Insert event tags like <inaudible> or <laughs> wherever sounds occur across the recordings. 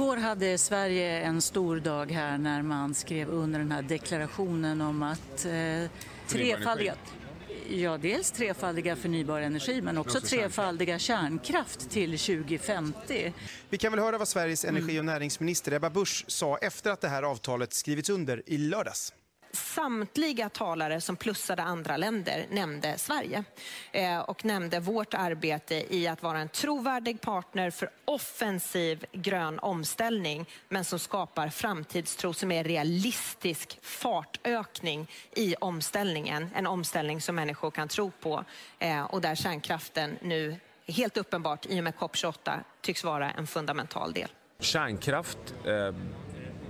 Igår hade Sverige en stor dag här när man skrev under den här deklarationen om att eh, trefaldiga, ja, dels trefaldiga förnybar energi men också trefaldiga kärnkraft till 2050. Vi kan väl höra vad Sveriges energi och näringsminister Ebba Busch sa efter att det här avtalet skrivits under i lördags. Samtliga talare som plussade andra länder nämnde Sverige eh, och nämnde vårt arbete i att vara en trovärdig partner för offensiv grön omställning men som skapar framtidstro som är realistisk fartökning i omställningen. En omställning som människor kan tro på eh, och där kärnkraften nu helt uppenbart i och med COP28 tycks vara en fundamental del. Kärnkraft eh,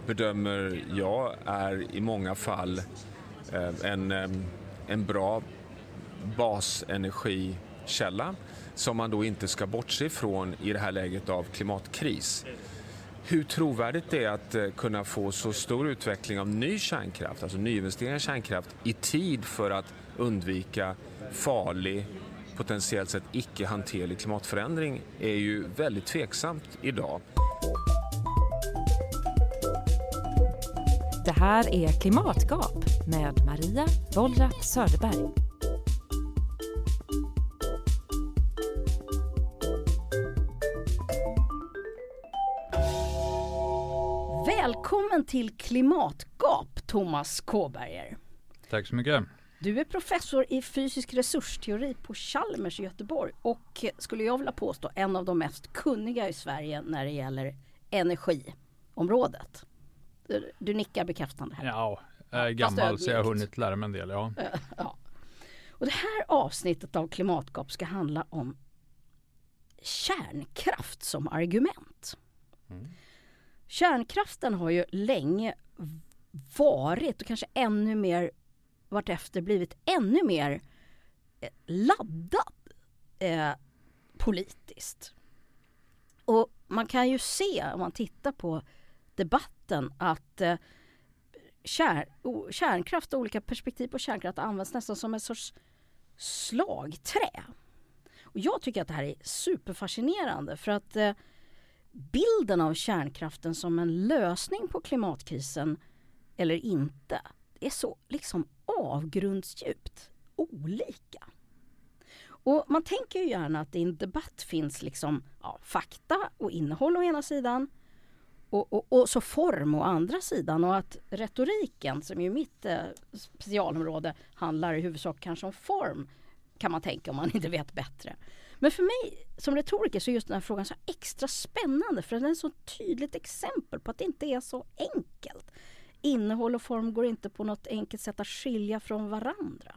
bedömer jag är i många fall eh, en, eh, en bra basenergikälla som man då inte ska bortse ifrån i det här läget av klimatkris. Hur trovärdigt det är att eh, kunna få så stor utveckling av ny kärnkraft, alltså nyinvesteringar i kärnkraft i tid för att undvika farlig, potentiellt sett icke hanterlig klimatförändring är ju väldigt tveksamt idag. Det här är Klimatgap med Maria Wollratz Söderberg. Välkommen till Klimatgap, Thomas Kåberger. Tack så mycket. Du är professor i fysisk resursteori på Chalmers i Göteborg och skulle jag vilja påstå en av de mest kunniga i Sverige när det gäller energiområdet. Du, nickar bekräftande här. Ja, jag är gammal så jag har hunnit lära mig en del. Ja. ja. Och det här avsnittet av Klimatgap ska handla om kärnkraft som argument. Mm. Kärnkraften har ju länge varit och kanske ännu mer vartefter blivit ännu mer eh, laddad eh, politiskt. Och man kan ju se om man tittar på debatten att eh, kär, o, kärnkraft och olika perspektiv på kärnkraft används nästan som en sorts slagträ. Och jag tycker att det här är superfascinerande för att eh, bilden av kärnkraften som en lösning på klimatkrisen eller inte är så liksom avgrundsdjupt olika. Och man tänker ju gärna att i en debatt finns liksom ja, fakta och innehåll å ena sidan och, och, och, så form å andra sidan och att retoriken som är mitt eh, specialområde handlar i huvudsak kanske om form kan man tänka om man <laughs> inte vet bättre. Men för mig som retoriker så är just den här frågan så extra spännande för den är ett så tydligt exempel på att det inte är så enkelt. Innehåll och form går inte på något enkelt sätt att skilja från varandra.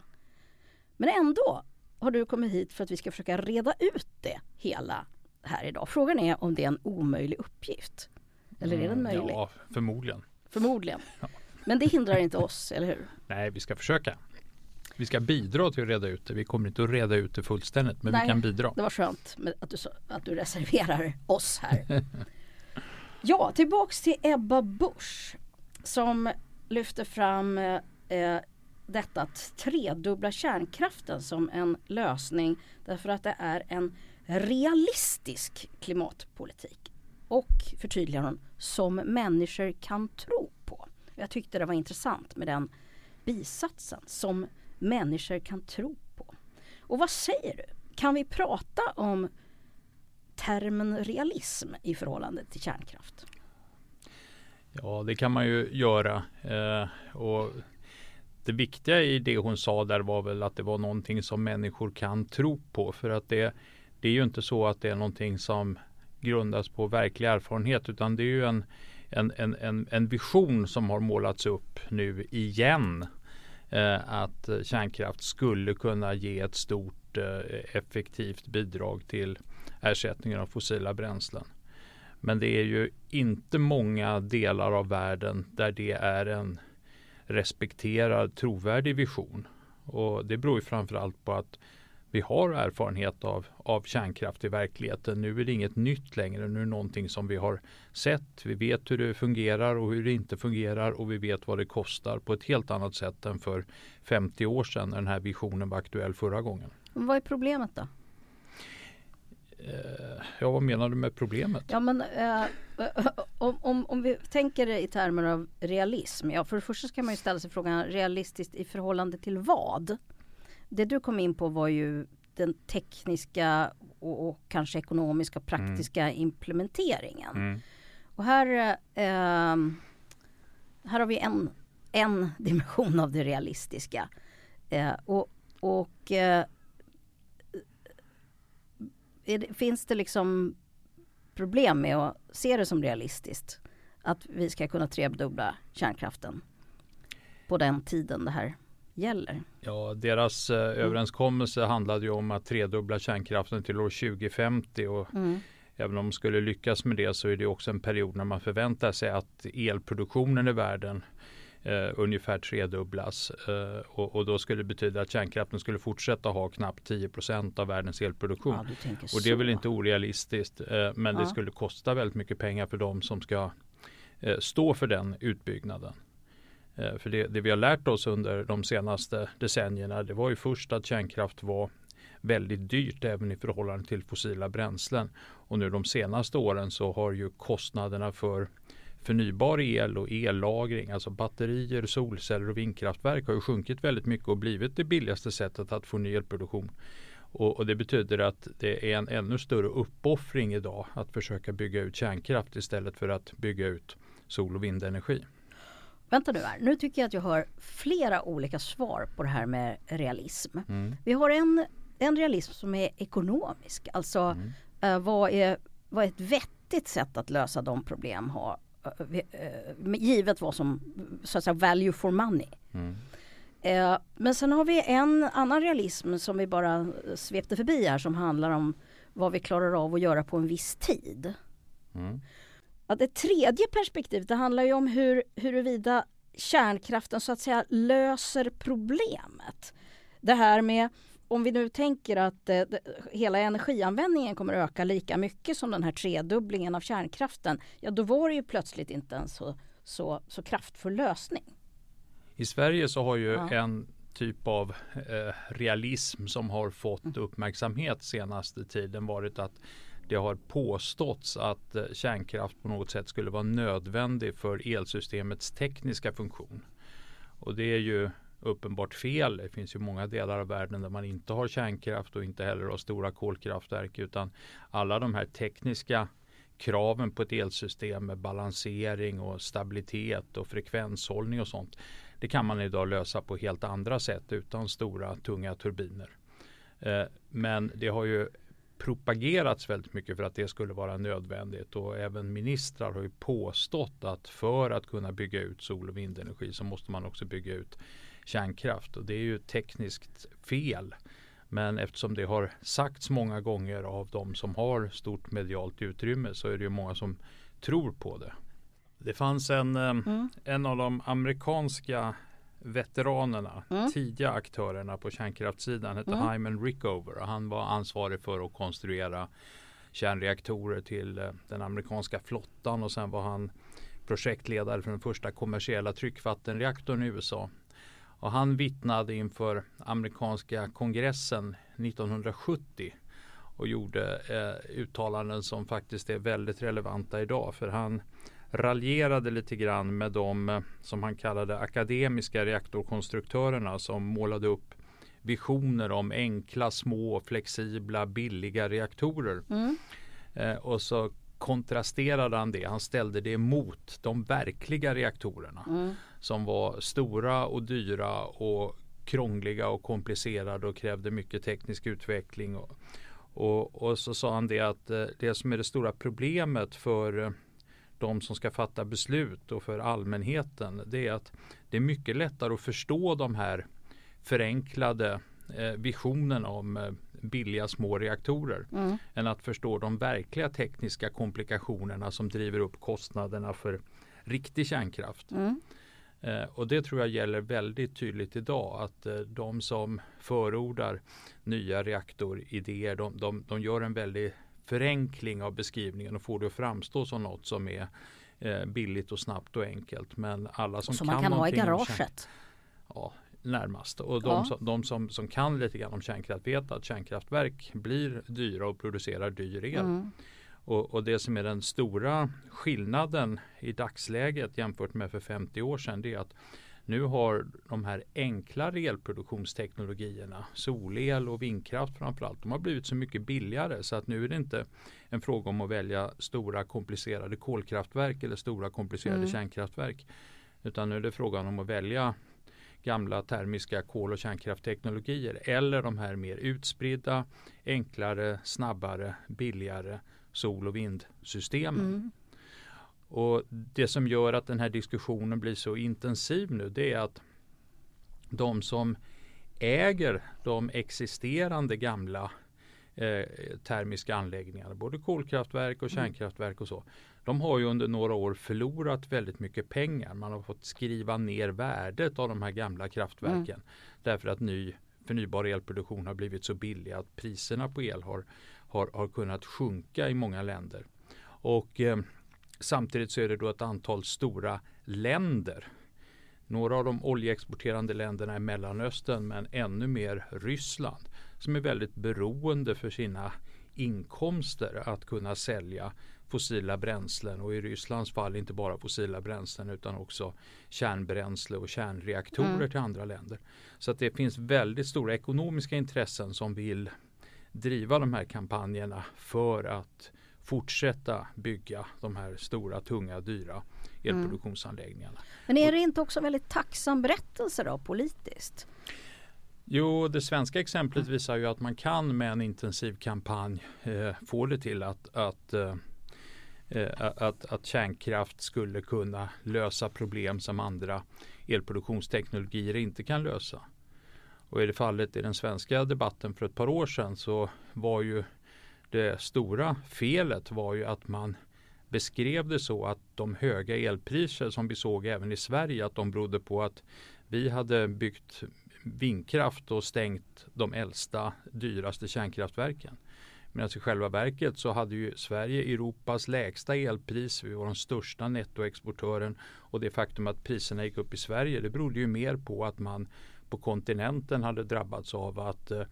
Men ändå har du kommit hit för att vi ska försöka reda ut det hela här idag. Frågan är om det är en omöjlig uppgift. Eller är den Mm, möjlig? Ja, förmodligen. Förmodligen. <laughs> Men det hindrar inte oss, eller hur? Nej, vi ska försöka. Vi ska bidra till att reda ut det. Vi kommer inte att reda ut det fullständigt, men Nej, vi kan bidra. Det var skönt med att, du, att du reserverar oss här. <laughs> ja, tillbaks till Ebba Busch som lyfter fram eh, eh, detta att tredubbla kärnkraften som en lösning därför att det är en realistisk klimatpolitik. Och förtydligar hon, som människor kan tro på. Jag tyckte det var intressant med den bisatsen, som människor kan tro på. Och vad säger du? Kan vi prata om termen realism i förhållande till kärnkraft? Ja, det kan man ju göra. Eh, och det viktiga i det hon sa där var väl att det var någonting som människor kan tro på. För att det, det är ju inte så att det är någonting som grundas på verklig erfarenhet utan det är ju en, en, en, en, en vision som har målats upp nu igen. Eh, att kärnkraft skulle kunna ge ett stort eh, effektivt bidrag till ersättningen av fossila bränslen. Men det är ju inte många delar av världen där det är en respekterad trovärdig vision. Och det beror ju framförallt på att vi har erfarenhet av, av kärnkraft i verkligheten. Nu är det inget nytt längre. Nu är det någonting som vi har sett. Vi vet hur det fungerar och hur det inte fungerar och vi vet vad det kostar på ett helt annat sätt än för 50 år sedan när den här visionen var aktuell förra gången. Vad är problemet då? Eh, ja, vad menar du med problemet? Ja men eh, om, om, om vi tänker i termer av realism. Ja, för det första ska man ju ställa sig frågan realistiskt i förhållande till vad? Det du kom in på var ju den tekniska och, och kanske ekonomiska och praktiska mm. implementeringen. Mm. Och här, eh, här har vi en, en <laughs> dimension av det realistiska. Eh, och och eh, det, finns det liksom problem med att se det som realistiskt att vi ska kunna tredubbla kärnkraften på den tiden det här gäller? Ja, deras eh, mm. överenskommelse handlade ju om att tredubbla kärnkraften till år 2050 och mm. även om de skulle lyckas med det så är det också en period när man förväntar sig att elproduktionen i världen eh, ungefär tredubblas. Eh, och, och, då skulle det betyda att kärnkraften skulle fortsätta ha knappt 10% av världens elproduktion. Ja, och det är väl inte orealistiskt eh, men ja. det skulle kosta väldigt mycket pengar för de som ska eh, stå för den utbyggnaden. Eh, för det, det, vi har lärt oss under de senaste decennierna det var ju först att kärnkraft var väldigt dyrt även i förhållande till fossila bränslen. Och nu de senaste åren så har ju kostnaderna för förnybar el och ellagring, alltså batterier, solceller och vindkraftverk har ju sjunkit väldigt mycket och blivit det billigaste sättet att få ny elproduktion. Och, och, det betyder att det är en ännu större uppoffring idag att försöka bygga ut kärnkraft istället för att bygga ut sol och vindenergi. Vänta nu här, nu tycker jag att jag har flera olika svar på det här med realism. Mm. Vi har en, en realism som är ekonomisk, alltså mm. uh, vad, är, vad är ett vettigt sätt att lösa de problem ha, uh, uh, givet vad som så att säga value for money. Mm. Uh, men sen har vi en annan realism som vi bara svepte förbi här som handlar om vad vi klarar av att göra på en viss tid. Ja, det tredje perspektivet det handlar ju om hur, huruvida kärnkraften så att säga löser problemet. Det här med om vi nu tänker att eh, hela energianvändningen kommer att öka lika mycket som den här tredubblingen av kärnkraften. Ja, då var det ju plötsligt inte en så, så, så kraftfull lösning. I Sverige så har ju ja. en typ av eh, realism som har fått uppmärksamhet senaste tiden varit att det har påståtts att eh, kärnkraft på något sätt skulle vara nödvändig för elsystemets tekniska funktion. Och det är ju uppenbart fel. Det finns ju många delar av världen där man inte har kärnkraft och inte heller har stora kolkraftverk utan alla de här tekniska kraven på ett elsystem med balansering och stabilitet och frekvenshållning och sånt. Det kan man idag lösa på helt andra sätt utan stora tunga turbiner. Eh, men det har ju propagerats väldigt mycket för att det skulle vara nödvändigt och även ministrar har ju påstått att för att kunna bygga ut sol och vindenergi så måste man också bygga ut kärnkraft och det är ju tekniskt fel. Men eftersom det har sagts många gånger av de som har stort medialt utrymme så är det ju många som tror på det. Det fanns en, eh, mm. en av de amerikanska veteranerna, mm. tidiga aktörerna på kärnkraftssidan hette mm. Hyman Rickover och han var ansvarig för att konstruera kärnreaktorer till eh, den amerikanska flottan och sen var han projektledare för den första kommersiella tryckvattenreaktorn i USA. Och han vittnade inför amerikanska kongressen 1970 och gjorde eh, uttalanden som faktiskt är väldigt relevanta idag för han raljerade lite grann med de eh, som han kallade akademiska reaktorkonstruktörerna som målade upp visioner om enkla, små, flexibla, billiga reaktorer. Mm. Eh, och så kontrasterade han det. Han ställde det mot de verkliga reaktorerna mm. som var stora och dyra och krångliga och komplicerade och krävde mycket teknisk utveckling. Och, och, och så sa han det att eh, det som är det stora problemet för eh, de som ska fatta beslut och för allmänheten det är att det är mycket lättare att förstå de här förenklade eh, visionen om eh, billiga små reaktorer mm. än att förstå de verkliga tekniska komplikationerna som driver upp kostnaderna för riktig kärnkraft. Mm. Eh, och det tror jag gäller väldigt tydligt idag att eh, de som förordar nya reaktoridéer de, de, de gör en väldigt förenkling av beskrivningen och får det att framstå som något som är eh, billigt och snabbt och enkelt. Men alla som, som kan man kan ha i garaget? Ja, närmast. Och de, ja. som, de som, som kan lite grann om kärnkraft vet att kärnkraftverk blir dyra och producerar dyr el. Mm. Och, och, det som är den stora skillnaden i dagsläget jämfört med för 50 år sedan det är att nu har de här enklare elproduktionsteknologierna, solel och vindkraft framförallt, de har blivit så mycket billigare så att nu är det inte en fråga om att välja stora komplicerade kolkraftverk eller stora komplicerade mm. kärnkraftverk. Utan nu är det frågan om att välja gamla termiska kol och kärnkraftteknologier eller de här mer utspridda, enklare, snabbare, billigare sol och vindsystemen. Mm. Och Det som gör att den här diskussionen blir så intensiv nu det är att de som äger de existerande gamla eh, termiska anläggningarna, både kolkraftverk och mm. kärnkraftverk och så. De har ju under några år förlorat väldigt mycket pengar. Man har fått skriva ner värdet av de här gamla kraftverken. Mm. Därför att ny förnybar elproduktion har blivit så billig att priserna på el har, har, har kunnat sjunka i många länder. Och eh, Samtidigt så är det då ett antal stora länder. Några av de oljeexporterande länderna i Mellanöstern men ännu mer Ryssland som är väldigt beroende för sina inkomster att kunna sälja fossila bränslen och i Rysslands fall inte bara fossila bränslen utan också kärnbränsle och kärnreaktorer mm. till andra länder. Så att det finns väldigt stora ekonomiska intressen som vill driva de här kampanjerna för att fortsätta bygga de här stora, tunga, dyra mm. elproduktionsanläggningarna. Men är det inte också väldigt tacksam berättelse då politiskt? Jo, det svenska exemplet visar ju att man kan med en intensiv kampanj eh, få det till att, att, eh, eh att, att kärnkraft skulle kunna lösa problem som andra elproduktionsteknologier inte kan lösa. Och i det fallet i den svenska debatten för ett par år sedan så var ju det stora felet var ju att man beskrev det så att de höga elpriser som vi såg även i Sverige att de berodde på att vi hade byggt vindkraft och stängt de äldsta dyraste kärnkraftverken. Medan i själva verket så hade ju Sverige Europas lägsta elpris. Vi var den största nettoexportören och det faktum att priserna gick upp i Sverige det berodde ju mer på att man på kontinenten hade drabbats av att eh,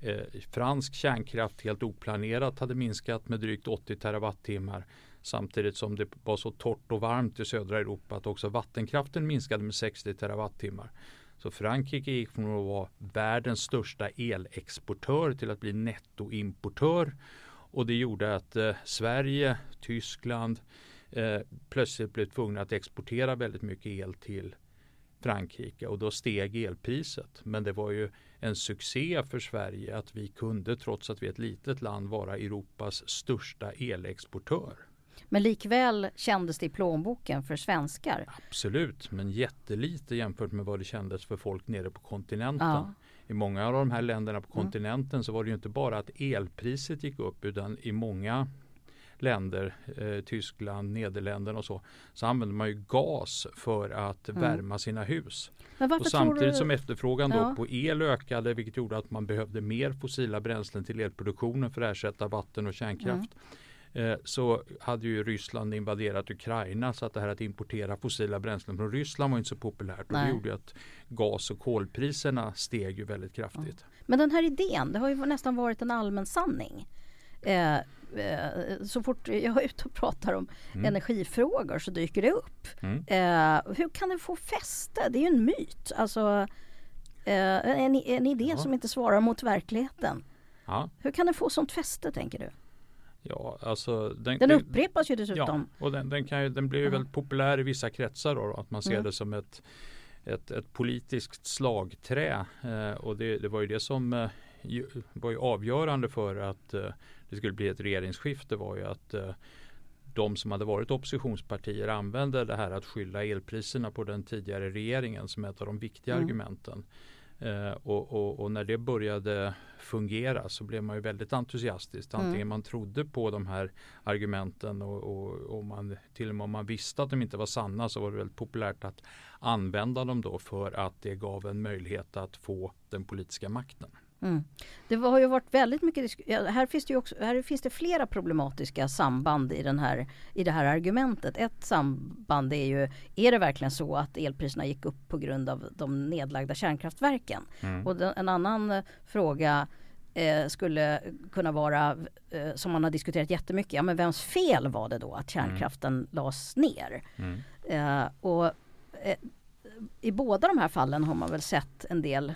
eh, fransk kärnkraft helt oplanerat hade minskat med drygt 80 terawattimmar samtidigt som det var så torrt och varmt i södra Europa att också vattenkraften minskade med 60 terawattimmar. Så Frankrike gick från att vara världens största elexportör till att bli nettoimportör. Och det gjorde att eh, Sverige, Tyskland eh, plötsligt blev tvungna att exportera väldigt mycket el till Frankrike och då steg elpriset. Men det var ju en succé för Sverige att vi kunde trots att vi är ett litet land vara Europas största elexportör. Men likväl kändes det i plånboken för svenskar? Absolut, men jättelite jämfört med vad det kändes för folk nere på kontinenten. Ja. I många av de här länderna på mm. kontinenten så var det ju inte bara att elpriset gick upp utan i många länder, eh, Tyskland, Nederländerna och så, så använder man ju gas för att mm. värma sina hus. Och samtidigt du... som efterfrågan ja. på el ökade vilket gjorde att man behövde mer fossila bränslen till elproduktionen för att ersätta vatten och kärnkraft. Mm. Eh, så hade ju Ryssland invaderat Ukraina så att det här att importera fossila bränslen från Ryssland var inte så populärt. Och det gjorde att gas och kolpriserna steg ju väldigt kraftigt. Ja. Men den här idén, det har ju nästan varit en allmän sanning. Eh, Eh, så fort jag är ute och pratar om mm. energifrågor så dyker det upp. Mm. Eh, hur kan det få fäste? Det är ju en myt. Alltså, eh, en, en idé ja. som inte svarar mot verkligheten. Ja. Hur kan den få sånt fäste tänker du? Ja, alltså den, den upprepas ju dessutom. Ja, och den, den, kan ju, den blir ju väldigt populär i vissa kretsar då, att man ser mm. det som ett, ett, ett politiskt slagträ. Eh, och det, det, var ju det som eh, var ju avgörande för att eh, det skulle bli ett regeringsskifte var ju att eh, de som hade varit oppositionspartier använde det här att skylla elpriserna på den tidigare regeringen som ett av de viktiga mm. argumenten. Eh, och, och, och, när det började fungera så blev man ju väldigt entusiastisk. Antingen mm. man trodde på de här argumenten och, och, man, till och med om man visste att de inte var sanna så var det väldigt populärt att använda dem då för att det gav en möjlighet att få den politiska makten. Mm. Det har ju varit väldigt mycket här finns det också, här finns det flera problematiska samband i, den här, i det här argumentet. Ett samband är ju, är det verkligen så att elpriserna gick upp på grund av de nedlagda kärnkraftverken? Mm. Och en annan fråga eh, skulle kunna vara, eh, som man har diskuterat jättemycket, ja men vems fel var det då att kärnkraften mm. lades ner? Mm. Eh, och eh, i båda de här fallen har man väl sett en del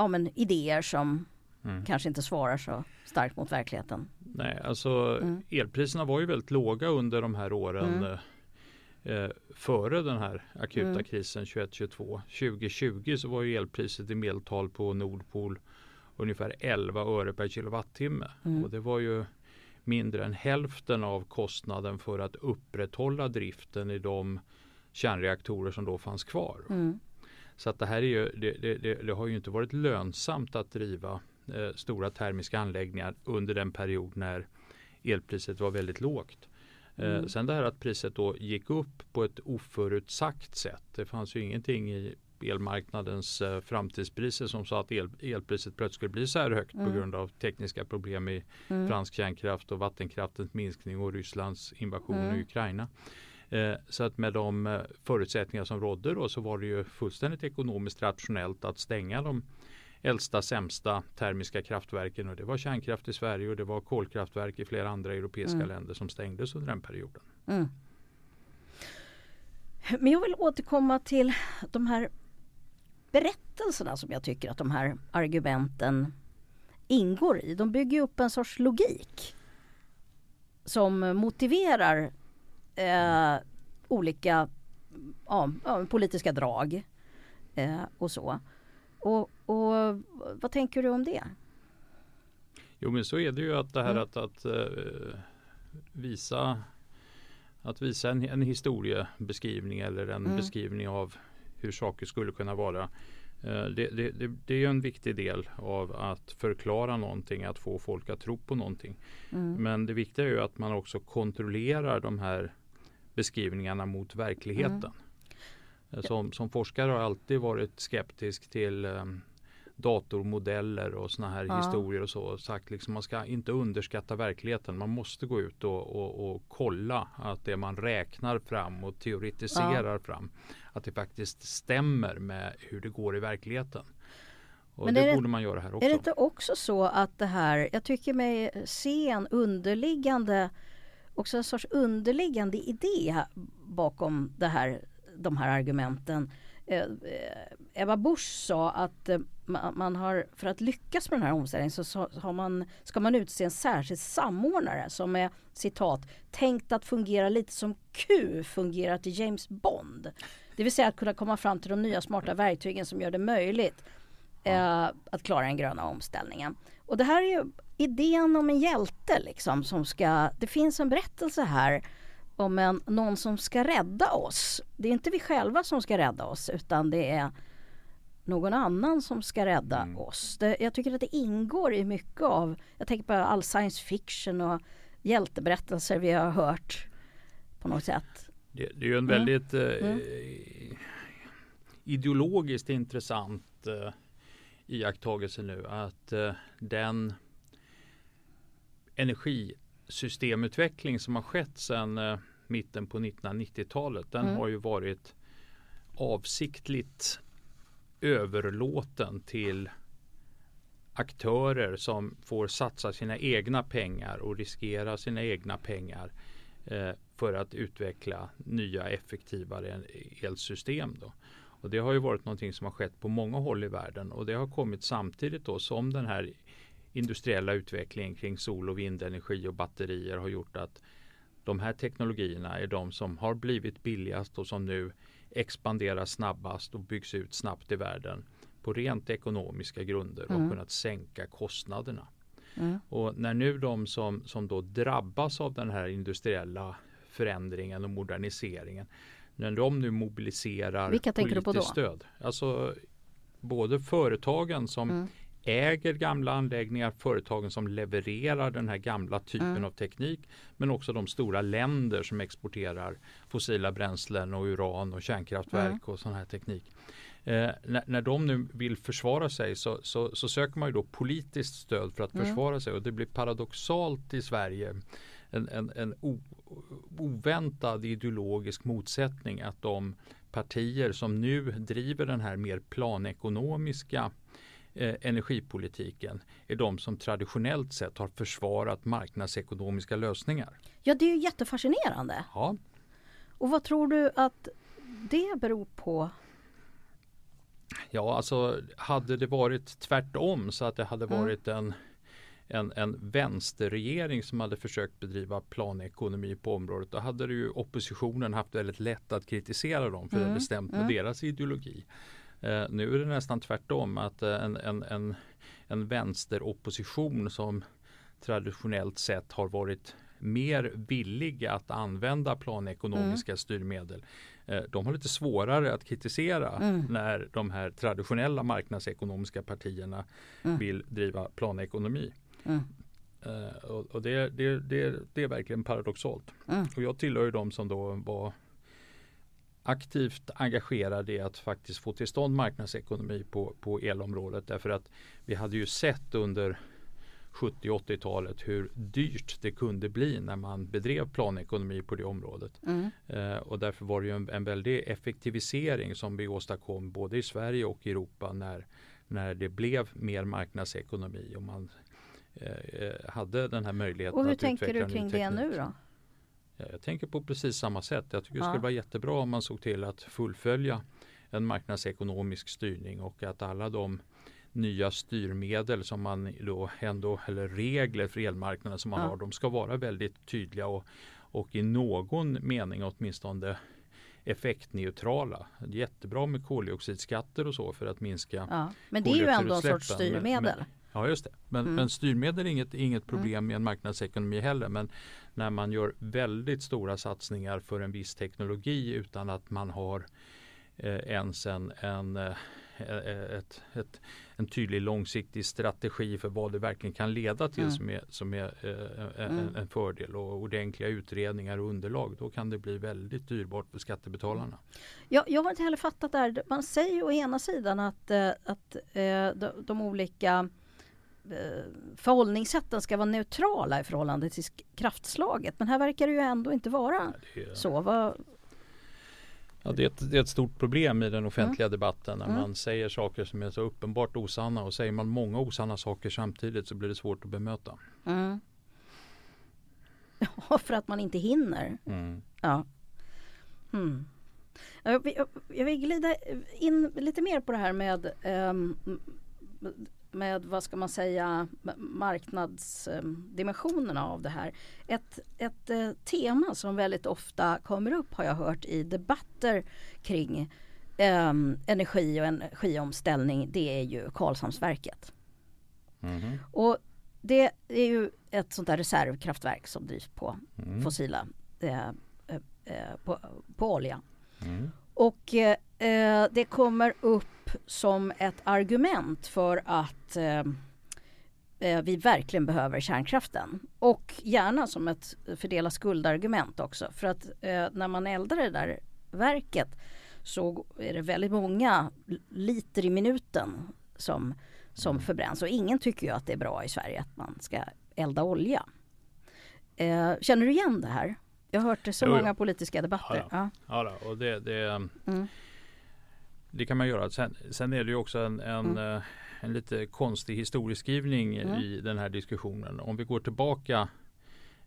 ja, men idéer som mm. kanske inte svarar så starkt mot verkligheten. Nej, alltså mm. elpriserna var ju väldigt låga under de här åren mm. eh, före den här akuta mm. krisen 21-22. 2020 så var ju elpriset i medeltal på Nordpol ungefär 11 öre per kilowattimme. Mm. Och det var ju mindre än hälften av kostnaden för att upprätthålla driften i de kärnreaktorer som då fanns kvar. Mm. Så att det här är ju, det, det, det, har ju inte varit lönsamt att driva eh, stora termiska anläggningar under den period när elpriset var väldigt lågt. Eh, mm. Sen det här att priset då gick upp på ett oförutsagt sätt. Det fanns ju ingenting i elmarknadens eh, framtidspriser som sa att el, elpriset plötsligt skulle bli så här högt mm. på grund av tekniska problem i mm. fransk kärnkraft och vattenkraftens minskning och Rysslands invasion mm. i Ukraina. Eh, så att med de eh, förutsättningar som rådde då så var det ju fullständigt ekonomiskt rationellt att stänga de äldsta sämsta termiska kraftverken och det var kärnkraft i Sverige och det var kolkraftverk i flera andra europeiska mm. länder som stängdes under den perioden. Mm. Men jag vill återkomma till de här berättelserna som jag tycker att de här argumenten ingår i. De bygger upp en sorts logik som motiverar eh, olika ja, politiska drag eh, och så. Och, och, vad tänker du om det? Jo men så är det ju att det här mm. att, att uh, visa att visa en, en historiebeskrivning eller en mm. beskrivning av hur saker skulle kunna vara. Uh, det, det, det, det, är en viktig del av att förklara någonting, att få folk att tro på någonting. Mm. Men det viktiga är ju att man också kontrollerar de här beskrivningarna mot verkligheten. Mm. Som, som forskare har jag alltid varit skeptisk till um, datormodeller och såna här ja. historier och så. Sagt liksom man ska inte underskatta verkligheten. Man måste gå ut och, och, och kolla att det man räknar fram och teoretiserar ja. fram att det faktiskt stämmer med hur det går i verkligheten. Och Men det, det borde man göra här också. Är det inte också så att det här, jag tycker mig se en underliggande också en sorts underliggande idé bakom det här, de här argumenten. Eh, Ebba Busch sa att eh, man har, för att lyckas med den här omställningen så har man, ska man utse en särskild samordnare som är citat tänkt att fungera lite som Q fungerar till James Bond. Det vill säga att kunna komma fram till de nya smarta verktygen som gör det möjligt eh, att klara den gröna omställningen. Och det här är ju idén om en hjälte liksom som ska, det finns en berättelse här om en, någon som ska rädda oss. Det är inte vi själva som ska rädda oss utan det är någon annan som ska rädda mm. oss. Det, jag tycker att det ingår i mycket av, jag tänker på all science fiction och hjälteberättelser vi har hört på något sätt. Det, det är ju en mm. väldigt mm. Eh, ideologiskt intressant eh, iakttagelse nu att eh, den energisystemutveckling som har skett sedan eh, mitten på 1990-talet den mm. har ju varit avsiktligt överlåten till aktörer som får satsa sina egna pengar och riskera sina egna pengar eh, för att utveckla nya effektivare elsystem. Då. Och det har ju varit någonting som har skett på många håll i världen och det har kommit samtidigt då som den här industriella utvecklingen kring sol och vindenergi och batterier har gjort att de här teknologierna är de som har blivit billigast och som nu expanderar snabbast och byggs ut snabbt i världen på rent ekonomiska grunder och mm. kunnat sänka kostnaderna. Mm. Och när nu de som, som då drabbas av den här industriella förändringen och moderniseringen när de nu mobiliserar Vilka då? stöd. Alltså både företagen som mm. Äger gamla anläggningar, företagen som levererar den här gamla typen mm. av teknik men också de stora länder som exporterar fossila bränslen och uran och kärnkraftverk mm. och sån här teknik. Eh, när, när, de nu vill försvara sig så, så, så, söker man ju då politiskt stöd för att mm. försvara sig och det blir paradoxalt i Sverige en, en, en o, oväntad ideologisk motsättning att de partier som nu driver den här mer planekonomiska eh, energipolitiken är de som traditionellt sett har försvarat marknadsekonomiska lösningar. Ja, det är ju jättefascinerande. Ja. Och vad tror du att det beror på? Ja, alltså hade det varit tvärtom så att det hade Mm. varit en, en, en vänsterregering som hade försökt bedriva planekonomi på området, då hade det ju oppositionen haft väldigt lätt att kritisera dem för det Mm, hade stämt med mm. deras ideologi. Eh, nu är det nästan tvärtom att eh, en, en, en, en vänsteropposition som traditionellt sett har varit mer villiga att använda planekonomiska styrmedel. Eh, de har lite svårare att kritisera Mm. när de här traditionella marknadsekonomiska partierna Mm. vill driva planekonomi. Mm. Eh, och och det, det, det, det är verkligen paradoxalt. Mm. Och jag tillhör ju de som då var aktivt engagerade i att faktiskt få till stånd marknadsekonomi på, på elområdet. Därför att vi hade ju sett under 70 och 80-talet hur dyrt det kunde bli när man bedrev planekonomi på det området. Mm. Eh, och därför var det ju en, en väldig effektivisering som vi åstadkom både i Sverige och i Europa när, när det blev mer marknadsekonomi och man eh, eh, hade den här möjligheten Och hur tänker du kring det nu då? Ja, Jag tänker på precis samma sätt. Jag tycker det skulle vara jättebra om man såg till att fullfölja en marknadsekonomisk styrning och att alla de nya styrmedel som man då ändå, eller regler för elmarknaden som man Ja. har, de ska vara väldigt tydliga och, och i någon mening åtminstone effektneutrala. Jättebra med koldioxidskatter och så för att minska Ja. Men det är ju ändå en sorts koldioxidutsläppen, men- styrmedel. Men, ja just det. Men, Mm. men styrmedel är inget, inget problem i en marknadsekonomi heller. Men när man gör väldigt stora satsningar för en viss teknologi utan att man har eh, ens en, en, eh, eh, ett, ett, en tydlig långsiktig strategi för vad det verkligen kan leda till Mm. som är, som är eh, en, Mm. en fördel och ordentliga utredningar och underlag. Då kan det bli väldigt dyrbart för skattebetalarna. Jag, jag har inte heller fattat det här. Man säger ju å ena sidan att, eh, att eh, de, de olika eh, förhållningssätten ska vara neutrala i förhållande till kraftslaget. Men här verkar det ju ändå inte vara Det är- så. Vad, Ja, det, är ett, det är ett stort problem i den offentliga debatten när Mm. man säger saker som är så uppenbart osanna och säger man många osanna saker samtidigt så blir det svårt att bemöta. mm. <laughs> Ja, för att man inte hinner. Ja. Mm. Jag vill, jag vill glida in lite mer på det här med, ehm, med vad ska man säga, marknadsdimensionerna av det här. Ett, ett eh, tema som väldigt ofta kommer upp har jag hört i debatter kring ehm, energi och energiomställning. Det är ju Karlshamnsverket. Och det är ju ett sånt där reservkraftverk som drivs på Mm. fossila, eh, eh, eh, på, på olja. Och eh, eh, det kommer upp som ett argument för att eh, eh, vi verkligen behöver kärnkraften. Och gärna som ett fördela skuldargument också. För att eh, när man eldar det där verket så är det väldigt många liter i minuten som, som förbränns. Och ingen tycker ju att det är bra i Sverige att man ska elda olja. Eh, känner du igen det här? Jag har hört det så Jo, många politiska debatter. Ja, Ja. Ja, och det, det, Mm. Det kan man göra. Sen, sen är det ju också en, en, Mm. eh, en lite konstig historieskrivning Mm. i den här diskussionen. Om vi går tillbaka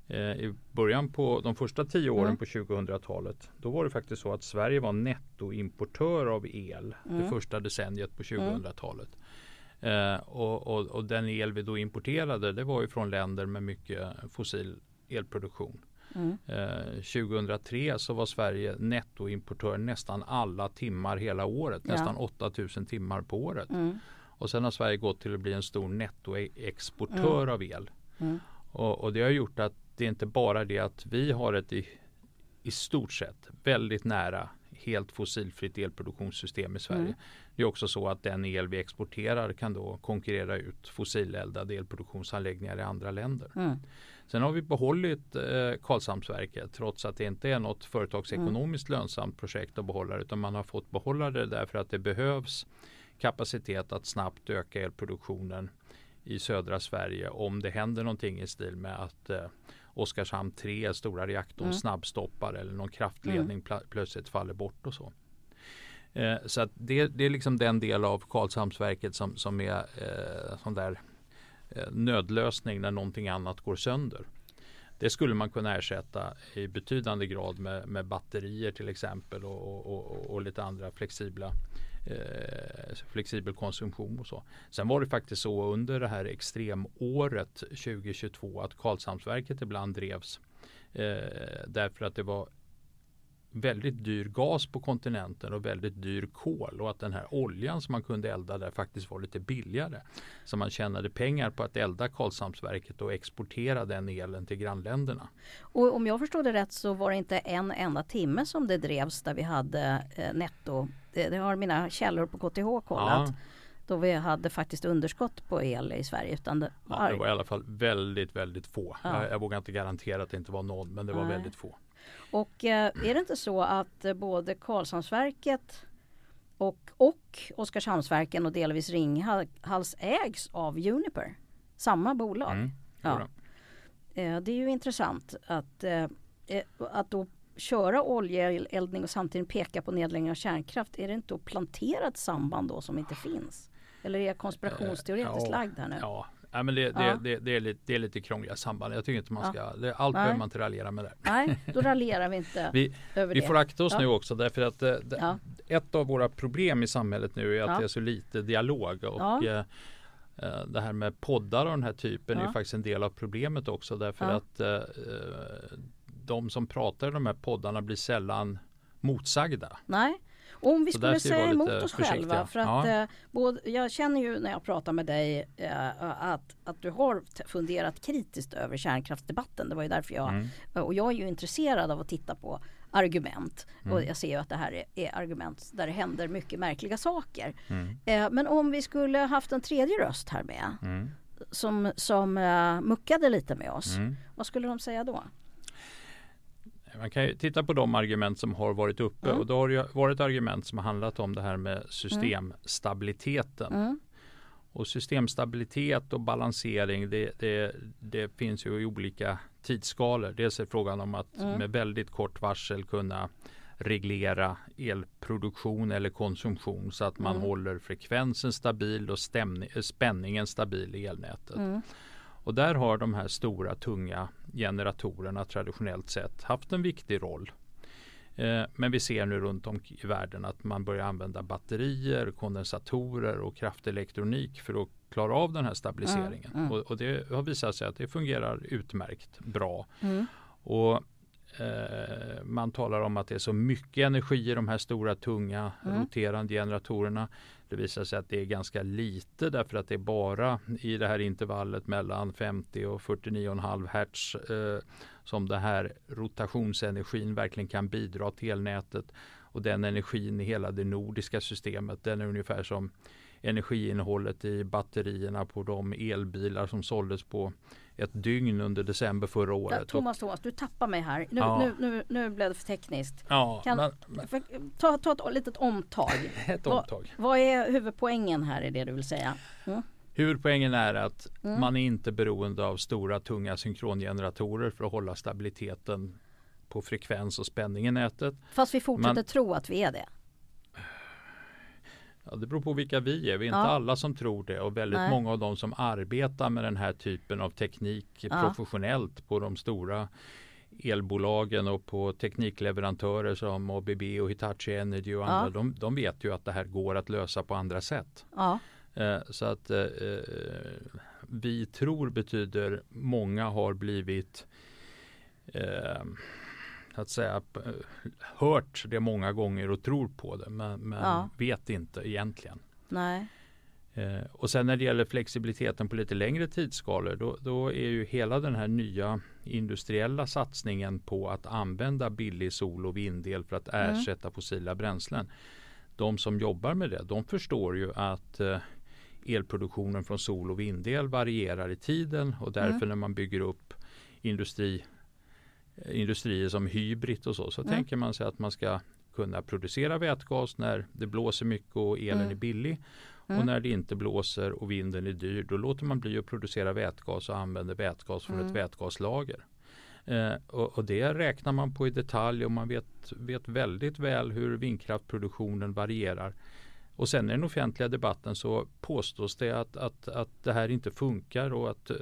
eh, i början på de första tio åren Mm. på 2000-talet. Då var det faktiskt så att Sverige var nettoimportör av el det Mm. första decenniet på 2000-talet. Eh, och, och, och den el vi då importerade det var ju från länder med mycket fossil elproduktion. Mm. Eh, 2003 så var Sverige nettoimportör nästan alla timmar hela året. Ja. Nästan 8000 timmar på året. Mm. Och sen har Sverige gått till att bli en stor nettoexportör av el. Mm. Och, och det har gjort att det är inte bara det att vi har ett i, i stort sett väldigt nära helt fossilfritt elproduktionssystem i Sverige. Mm. Det är också så att den el vi exporterar kan då konkurrera ut fossileldade elproduktionsanläggningar i andra länder. Mm. Sen har vi behållit eh, Karlshamnsverket trots att det inte är något företagsekonomiskt Mm. lönsamt projekt att behålla utan man har fått behålla det därför att det behövs kapacitet att snabbt öka elproduktionen i södra Sverige om det händer någonting i stil med att eh, Oskarshamn 3, stora reaktorn, Mm. snabbstoppar eller någon kraftledning pla- plötsligt faller bort och så. Eh, så det, det är liksom den del av Karlshamnsverket som, som är eh, sån där Eh, nödlösning när någonting annat går sönder. Det skulle man kunna ersätta i betydande grad med, med batterier till exempel och, och, och, och lite andra flexibla eh, flexibel konsumtion och så. Sen var det faktiskt så under det här extremåret 2022 att Karlshamnsverket ibland drevs eh, därför att det var väldigt dyr gas på kontinenten och väldigt dyr kol och att den här oljan som man kunde elda där faktiskt var lite billigare. Så man tjänade pengar på att elda Karlshamnsverket och exportera den elen till grannländerna. Och om jag förstod det rätt så var det inte en enda timme som det drevs där vi hade eh, netto. Det, det, har mina källor på KTH kollat. Ja. Då vi hade faktiskt underskott på el i Sverige. Utan det, ja, det var i alla fall väldigt, väldigt få. Ja. Jag, jag vågar inte garantera att det inte var någon, men det var Nej. väldigt få. Och eh, är det inte så att eh, både Karlshamnsverket och, och Oskarshamnsverken och delvis Ringhals ägs av Uniper? Samma bolag. Mm, ja. Eh, det är ju intressant att, eh, eh, att då köra oljeeldning och samtidigt peka på nedläggning av kärnkraft. Är det inte att plantera ett samband då som inte finns? Eller är jag konspirationsteoretiskt ja, lagd här nu? Ja, Ja, men det, det, ja. det, det, är lite, det är lite krångliga samband. Jag tycker inte man ska, ja. det, allt behöver man inte raljera med det. Nej, då <laughs> raljerar vi inte vi, över vi det. får akta oss ja. nu också därför att ja. ett av våra problem i samhället nu är att det är så lite dialog. Och, eh, eh, det här med poddar av den här typen är faktiskt en del av problemet också därför att eh, de som pratar i de här poddarna blir sällan motsagda. Nej. Om vi så skulle säga emot oss själva. För att, ja. eh, både, jag känner ju när jag pratar med dig eh, att, att du har funderat kritiskt över kärnkraftsdebatten. Det var ju därför jag... Mm. Och jag är ju intresserad av att titta på argument. Mm. Och jag ser ju att det här är, är, argument där det händer mycket märkliga saker. Mm. Eh, men om vi skulle haft en tredje röst här med. Mm. Som, som uh, muckade lite med oss. Mm. Vad skulle de säga då? Man kan ju titta på de argument som har varit uppe mm. och då har det varit argument som har handlat om det här med systemstabiliteten. Mm. Och systemstabilitet och balansering det, det, det, finns ju i olika tidsskalor. Dels är frågan om att mm. med väldigt kort varsel kunna reglera elproduktion eller konsumtion så att man håller frekvensen stabil och stämning, spänningen stabil i elnätet. Och där har de här stora tunga generatorerna traditionellt sett haft en viktig roll. Eh, men vi ser nu runt om i världen att man börjar använda batterier, kondensatorer och kraftelektronik för att klara av den här stabiliseringen. Mm, mm. Och, och, det har visat sig att det fungerar utmärkt bra. Mm. Och eh, man talar om att det är så mycket energi i de här stora tunga mm. roterande generatorerna. Det visar sig att det är ganska lite därför att det är bara i det här intervallet mellan 50 och 49,5 hertz eh, som den här rotationsenergin verkligen kan bidra till elnätet. Och den energin i hela det nordiska systemet den är ungefär som energiinnehållet i batterierna på de elbilar som såldes på ett dygn under december förra året. Ja, Thomas, Thomas, du tappar mig här. Nu, ja. nu, nu, nu blev det för tekniskt. Ja, kan, men, för, ta, ta ett litet omtag. <laughs> ett omtag. Vad, vad är huvudpoängen här i det du vill säga? Mm? Huvudpoängen är att mm. man är inte beroende av stora tunga synkrongeneratorer för att hålla stabiliteten på frekvens och spänning i nätet. Fast vi fortsätter man, tro att vi är det. Ja, det beror på vilka vi är. Vi är ja. inte alla som tror det och väldigt Nej. många av de som arbetar med den här typen av teknik ja. professionellt på de stora elbolagen och på teknikleverantörer som ABB och Hitachi Energy och andra. Ja. De, de, vet ju att det här går att lösa på andra sätt. Eh, så att eh, eh vi tror betyder många har blivit eh, att säga, hört det många gånger och tror på det men, men ja. vet inte egentligen. Nej. Eh, och sen när det gäller flexibiliteten på lite längre tidsskalor då, då, är ju hela den här nya industriella satsningen på att använda billig sol och vindel för att mm. ersätta mm. fossila bränslen. De som jobbar med det de förstår ju att eh, elproduktionen från sol och vindel varierar i tiden och därför mm. när man bygger upp industri industrier som Hybrid och så, så mm. tänker man sig att man ska kunna producera vätgas när det blåser mycket och elen mm. är billig. Mm. Och när det inte blåser och vinden är dyr då låter man bli att producera vätgas och använder vätgas från ett mm. vätgaslager. Eh, och, och, det räknar man på i detalj och man vet, vet väldigt väl hur vindkraftproduktionen varierar. Och sen i den offentliga debatten så påstås det att, att, att det här inte funkar och att eh,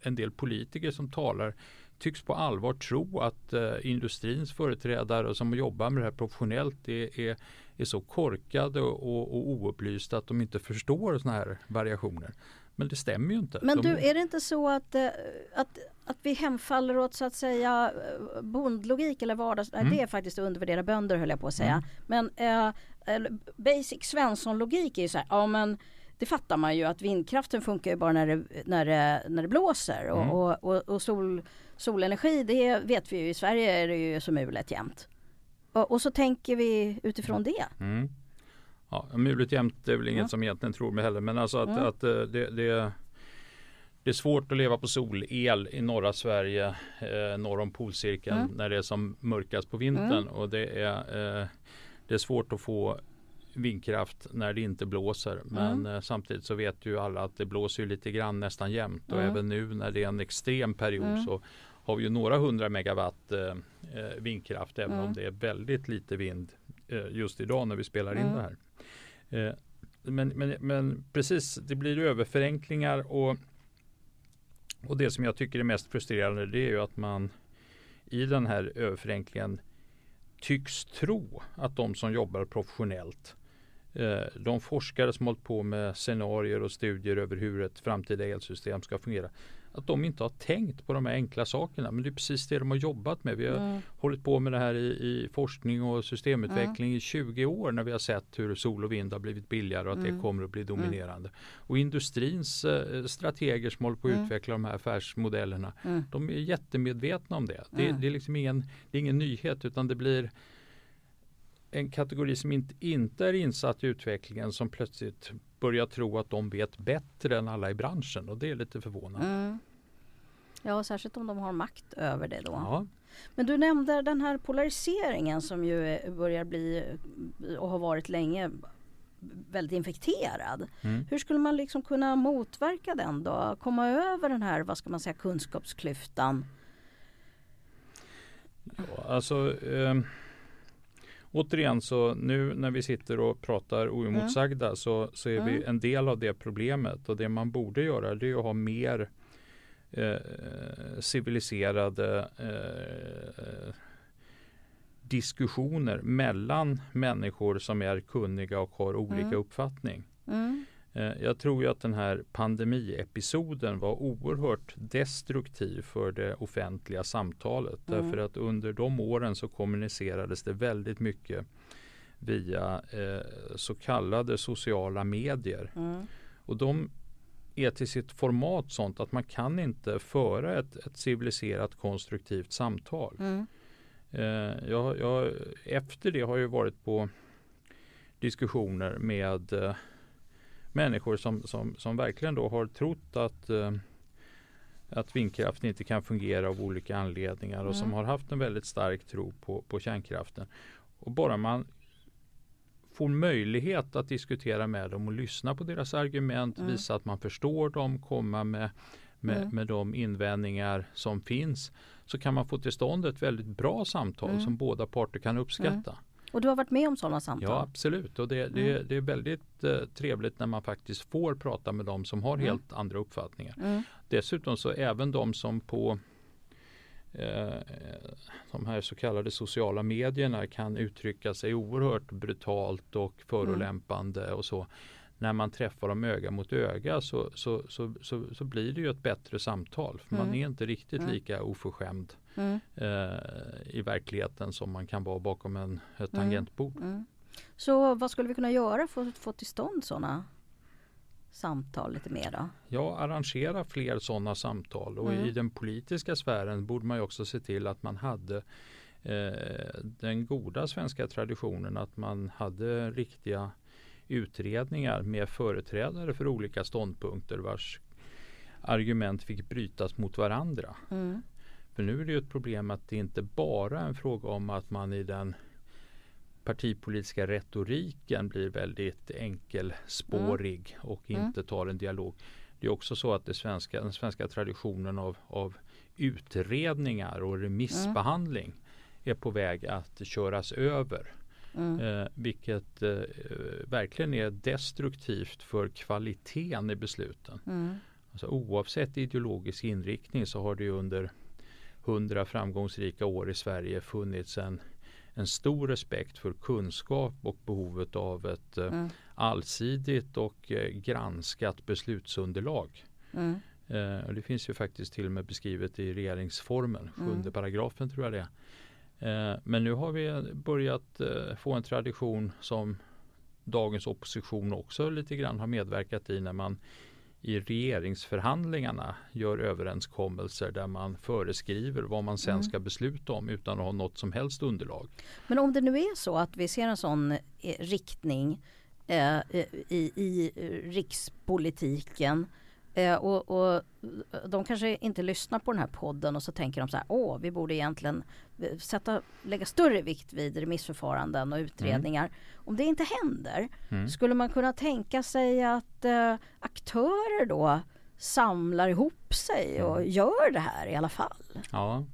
en del politiker som talar tycks på allvar tro att eh, industrins företrädare som jobbar med det här professionellt är, är, är så korkade och, och, oupplysta att de inte förstår sådana här variationer. Men det stämmer ju inte. Men du, är det inte så att, eh, att, att vi hemfaller åt så att säga eh, bondlogik eller vardags... Mm. Det är faktiskt att undervärdera bönder höll jag på att säga. Mm. Men eh, basic Svensson-logik är ju så här, ja men det fattar man ju att vindkraften funkar ju bara när det, när det, när det blåser och, mm. och, och, och, sol, solenergi det vet vi ju i Sverige är det ju som mulet jämt. Och, och så tänker vi utifrån det. Mm. Ja, mulet jämt är väl inget ja. som egentligen tror mig heller men alltså att, ja. att eh, det, det, det är svårt att leva på solel i norra Sverige eh, norr om polcirkeln mm. när det är som mörkast på vintern mm. och det är, eh, det är svårt att få vindkraft när det inte blåser. Men mm. eh, samtidigt så vet ju alla att det blåser lite grann nästan jämt och mm. även nu när det är en extrem period mm. så har vi ju några hundra megawatt eh, eh vindkraft även om det är väldigt lite vind eh, just idag när vi spelar in det här. Eh, men, men, men precis, det blir överförenklingar och, och det som jag tycker är mest frustrerande det är ju att man i den här överförenklingen tycks tro att de som jobbar professionellt de forskare som hållit på med scenarier och studier över hur ett framtida elsystem ska fungera att de inte har tänkt på de här enkla sakerna. Men det är precis det de har jobbat med. Vi har mm. hållit på med det här i, i forskning och systemutveckling mm. i 20 år när vi har sett hur sol och vind har blivit billigare och att mm. det kommer att bli dominerande. Och industrins eh, strateger som håller på att mm. utveckla de här affärsmodellerna mm. de är jättemedvetna om det. Det, mm. det, är liksom ingen, det är ingen nyhet utan det blir en kategori som inte, inte är insatt i utvecklingen som plötsligt börjar tro att de vet bättre än alla i branschen och det är lite förvånande. Mm. Ja, särskilt om de har makt över det då. Ja. Men du nämnde den här polariseringen som ju börjar bli och har varit länge väldigt infekterad. Mm. Hur skulle man liksom kunna motverka den då? Komma över den här, vad ska man säga, kunskapsklyftan? Ja, alltså eh, återigen så nu när vi sitter och pratar oemotsagda mm. så, så är mm. vi en del av det problemet och det man borde göra det är att ha mer eh, civiliserade eh, diskussioner mellan människor som är kunniga och har olika mm. uppfattning. Mm. Eh, jag tror ju att den här pandemiepisoden var oerhört destruktiv för det offentliga samtalet. Mm. Därför att under de åren så kommunicerades det väldigt mycket via eh, så kallade sociala medier. Mm. Och de är till sitt format sånt att man kan inte föra ett, ett civiliserat konstruktivt samtal. Mm. Eh, jag, jag, efter det har jag varit på diskussioner med eh, människor som, som, som verkligen då har trott att eh, att vindkraften inte kan fungera av olika anledningar och mm. som har haft en väldigt stark tro på, på kärnkraften. Och bara man får möjlighet att diskutera med dem och lyssna på deras argument, mm. visa att man förstår dem, komma med, med, mm. med de invändningar som finns så kan man få till stånd ett väldigt bra samtal mm. som båda parter kan uppskatta. Mm. Och du har varit med om sådana samtal? Ja absolut och det, det, mm. det är väldigt eh, trevligt när man faktiskt får prata med dem som har mm. helt andra uppfattningar. Mm. Dessutom så även de som på eh, de här så kallade sociala medierna kan uttrycka sig oerhört brutalt och förolämpande och så när man träffar dem öga mot öga så, så, så, så, blir det ju ett bättre samtal. För mm. Man är inte riktigt mm. lika oförskämd mm. eh, i verkligheten som man kan vara bakom en, ett mm. tangentbord. Mm. Så vad skulle vi kunna göra för att få till stånd sådana samtal lite mer då? Ja, arrangera fler sådana samtal och mm. i den politiska sfären borde man ju också se till att man hade eh, den goda svenska traditionen att man hade riktiga utredningar med företrädare för olika ståndpunkter vars argument fick brytas mot varandra. Mm. För nu är det ju ett problem att det inte bara är en fråga om att man i den partipolitiska retoriken blir väldigt enkelspårig mm. och inte mm. tar en dialog. Det är också så att det svenska, den svenska traditionen av, av utredningar och remissbehandling mm. är på väg att köras över. Mm. Eh, vilket eh, verkligen är destruktivt för kvaliteten i besluten. Mm. Alltså, oavsett ideologisk inriktning så har det under hundra framgångsrika år i Sverige funnits en, en stor respekt för kunskap och behovet av ett eh, mm. allsidigt och eh, granskat beslutsunderlag. Mm. Eh, det finns ju faktiskt till och med beskrivet i regeringsformen, sjunde mm. paragrafen tror jag det är. Eh, men nu har vi börjat eh, få en tradition som dagens opposition också lite grann har medverkat i när man i regeringsförhandlingarna gör överenskommelser där man föreskriver vad man sen mm. ska besluta om utan att ha något som helst underlag. Men om det nu är så att vi ser en sån eh, riktning eh, i, i rikspolitiken Eh, och, och, de kanske inte lyssnar på den här podden och så tänker de så här, åh, vi borde egentligen eh, sätta, lägga större vikt vid remissförfaranden och utredningar. Mm. Om det inte händer, mm. skulle man kunna tänka sig att eh, aktörer då samlar ihop sig och mm. gör det här i alla fall? Ja,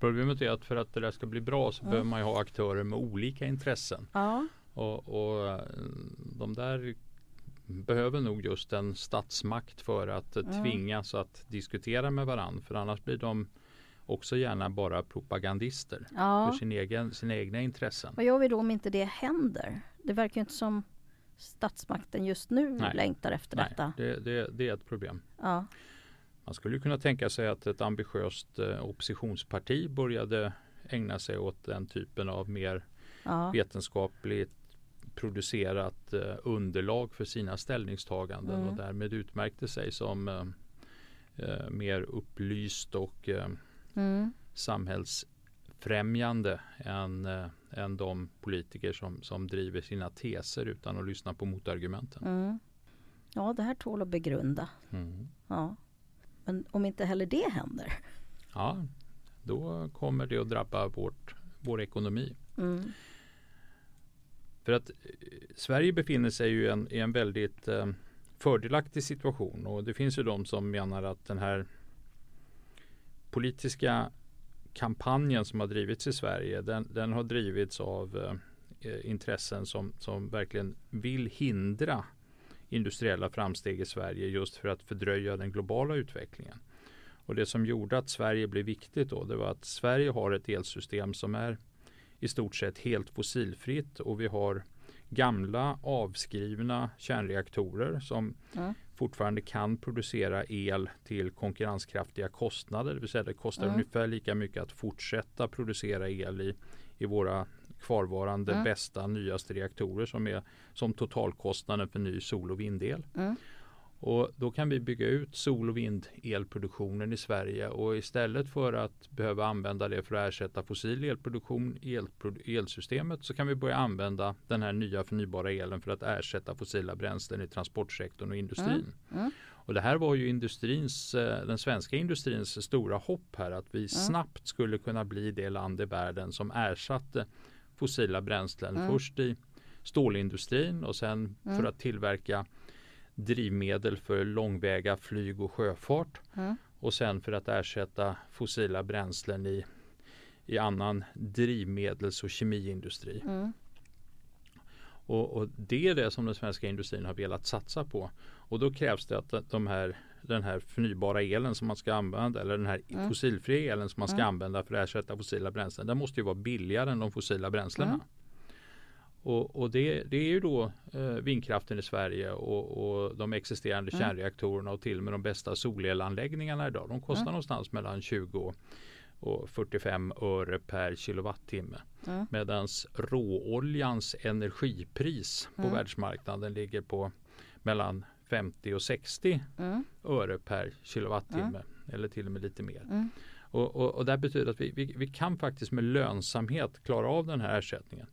problemet är att för att det där ska bli bra så behöver man ju ha aktörer med olika intressen. Ja. Och, och eh, de där behöver nog just en statsmakt för att mm. tvingas att diskutera med varandra. För annars blir de också gärna bara propagandister ja. för sin egen, sina egna intressen. Vad gör vi då om inte det händer? Det verkar inte som statsmakten just nu nej, längtar efter nej, detta. Det, det, det, är ett problem. Ja. Man skulle kunna tänka sig att ett ambitiöst eh, oppositionsparti började ägna sig åt den typen av mer ja. vetenskapligt producerat eh, underlag för sina ställningstaganden mm. och därmed utmärkte sig som eh, eh mer upplyst och mm. samhällsfrämjande än, än de politiker som, som driver sina teser utan att lyssna på motargumenten. Mm. Ja, det här tål att begrunda. Mm. Ja. Men om inte heller det händer? Ja, då kommer det att drabba vårt, vår ekonomi. Mm. För att eh, Sverige befinner sig ju en, i en väldigt eh, fördelaktig situation och det finns ju de som menar att den här politiska kampanjen som har drivits i Sverige den, den har drivits av eh, eh, intressen som, som verkligen vill hindra industriella framsteg i Sverige just för att fördröja den globala utvecklingen. Och det som gjorde att Sverige blev viktigt då det var att Sverige har ett elsystem som är i stort sett helt fossilfritt och vi har gamla avskrivna kärnreaktorer som mm. fortfarande kan producera el till konkurrenskraftiga kostnader. Det vill säga det kostar mm. ungefär lika mycket att fortsätta producera el i, i våra kvarvarande mm. bästa nyaste reaktorer som är som totalkostnaden för ny sol och vindel. Mm. Och då kan vi bygga ut sol och vindelproduktionen i Sverige och istället för att behöva använda det för att ersätta fossil elproduktion i elsystemet så kan vi börja använda den här nya förnybara elen för att ersätta fossila bränslen i transportsektorn och industrin. Mm. Mm. Och det här var ju industrins, eh, den svenska industrins stora hopp här att vi mm. snabbt skulle kunna bli det land i världen som ersatte fossila bränslen först i stålindustrin och sen för att tillverka drivmedel för långväga flyg och sjöfart. Mm. Och sen för att ersätta fossila bränslen i, i annan drivmedels och kemiindustri. Mm. Och, och, det är det som den svenska industrin har velat satsa på. Och då krävs det att de här, den här förnybara elen som man ska använda eller den här mm. fossilfria elen som man ska använda för att ersätta fossila bränslen. Den måste ju vara billigare än de fossila bränslena. Och, och det, det, är ju då eh, vindkraften i Sverige och, och de existerande mm. kärnreaktorerna och till och med de bästa solelanläggningarna idag. De kostar mm. någonstans mellan 20 och 45 öre per kilowattimme. Mm. Medan råoljans energipris på mm. världsmarknaden ligger på mellan 50 och 60 mm. öre per kilowattimme. Mm. Eller till och med lite mer. Mm. Och, och, och, det betyder att vi, vi, vi, kan faktiskt med lönsamhet klara av den här ersättningen.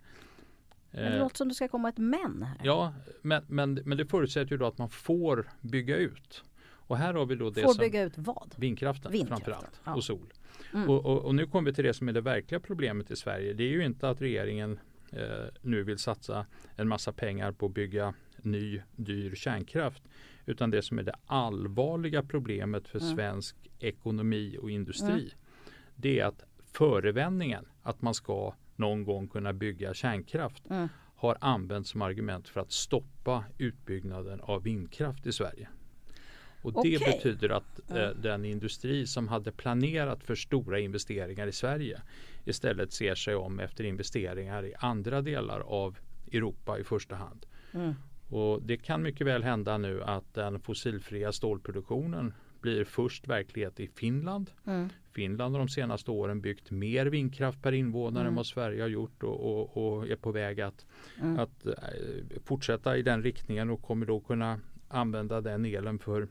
Men det låter som det ska komma ett men. Här. Ja, men, men, men det förutsätter ju då att man får bygga ut. Och här har vi då det får som bygga ut vad? Vindkraften, vindkraften framförallt ja. och sol. Mm. Och, och, och, nu kommer vi till det som är det verkliga problemet i Sverige. Det är ju inte att regeringen eh, nu vill satsa en massa pengar på att bygga ny dyr kärnkraft. Utan det som är det allvarliga problemet för Mm. svensk ekonomi och industri. Mm. Det är att förevändningen att man ska någon gång kunna bygga kärnkraft Mm. har använts som argument för att stoppa utbyggnaden av vindkraft i Sverige. Och det Okej. betyder att eh, den industri som hade planerat för stora investeringar i Sverige istället ser sig om efter investeringar i andra delar av Europa i första hand. Mm. Och det kan mycket väl hända nu att den fossilfria stålproduktionen blir först verklighet i Finland. Mm. Finland har de senaste åren byggt mer vindkraft per invånare Mm. än vad Sverige har gjort och, och, och är på väg att, Mm. att eh, fortsätta i den riktningen och kommer då kunna använda den elen för,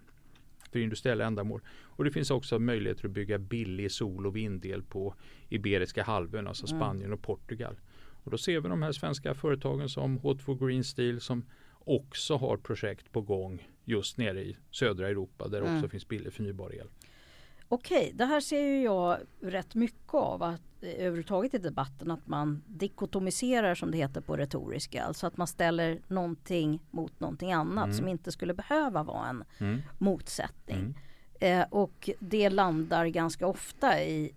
för industriella ändamål. Och det finns också möjligheter att bygga billig sol och vindel på Iberiska halvön, alltså Mm. Spanien och Portugal. Och då ser vi de här svenska företagen som H2 Green Steel som också har projekt på gång just nere i södra Europa där Mm. också finns billig förnybar el. Okej, det här ser ju jag rätt mycket av att, eh, överhuvudtaget i debatten att man dikotomiserar som det heter på retoriska. Alltså att man ställer någonting mot någonting annat Mm. som inte skulle behöva vara en Mm. motsättning. Mm. Eh, och det landar ganska ofta i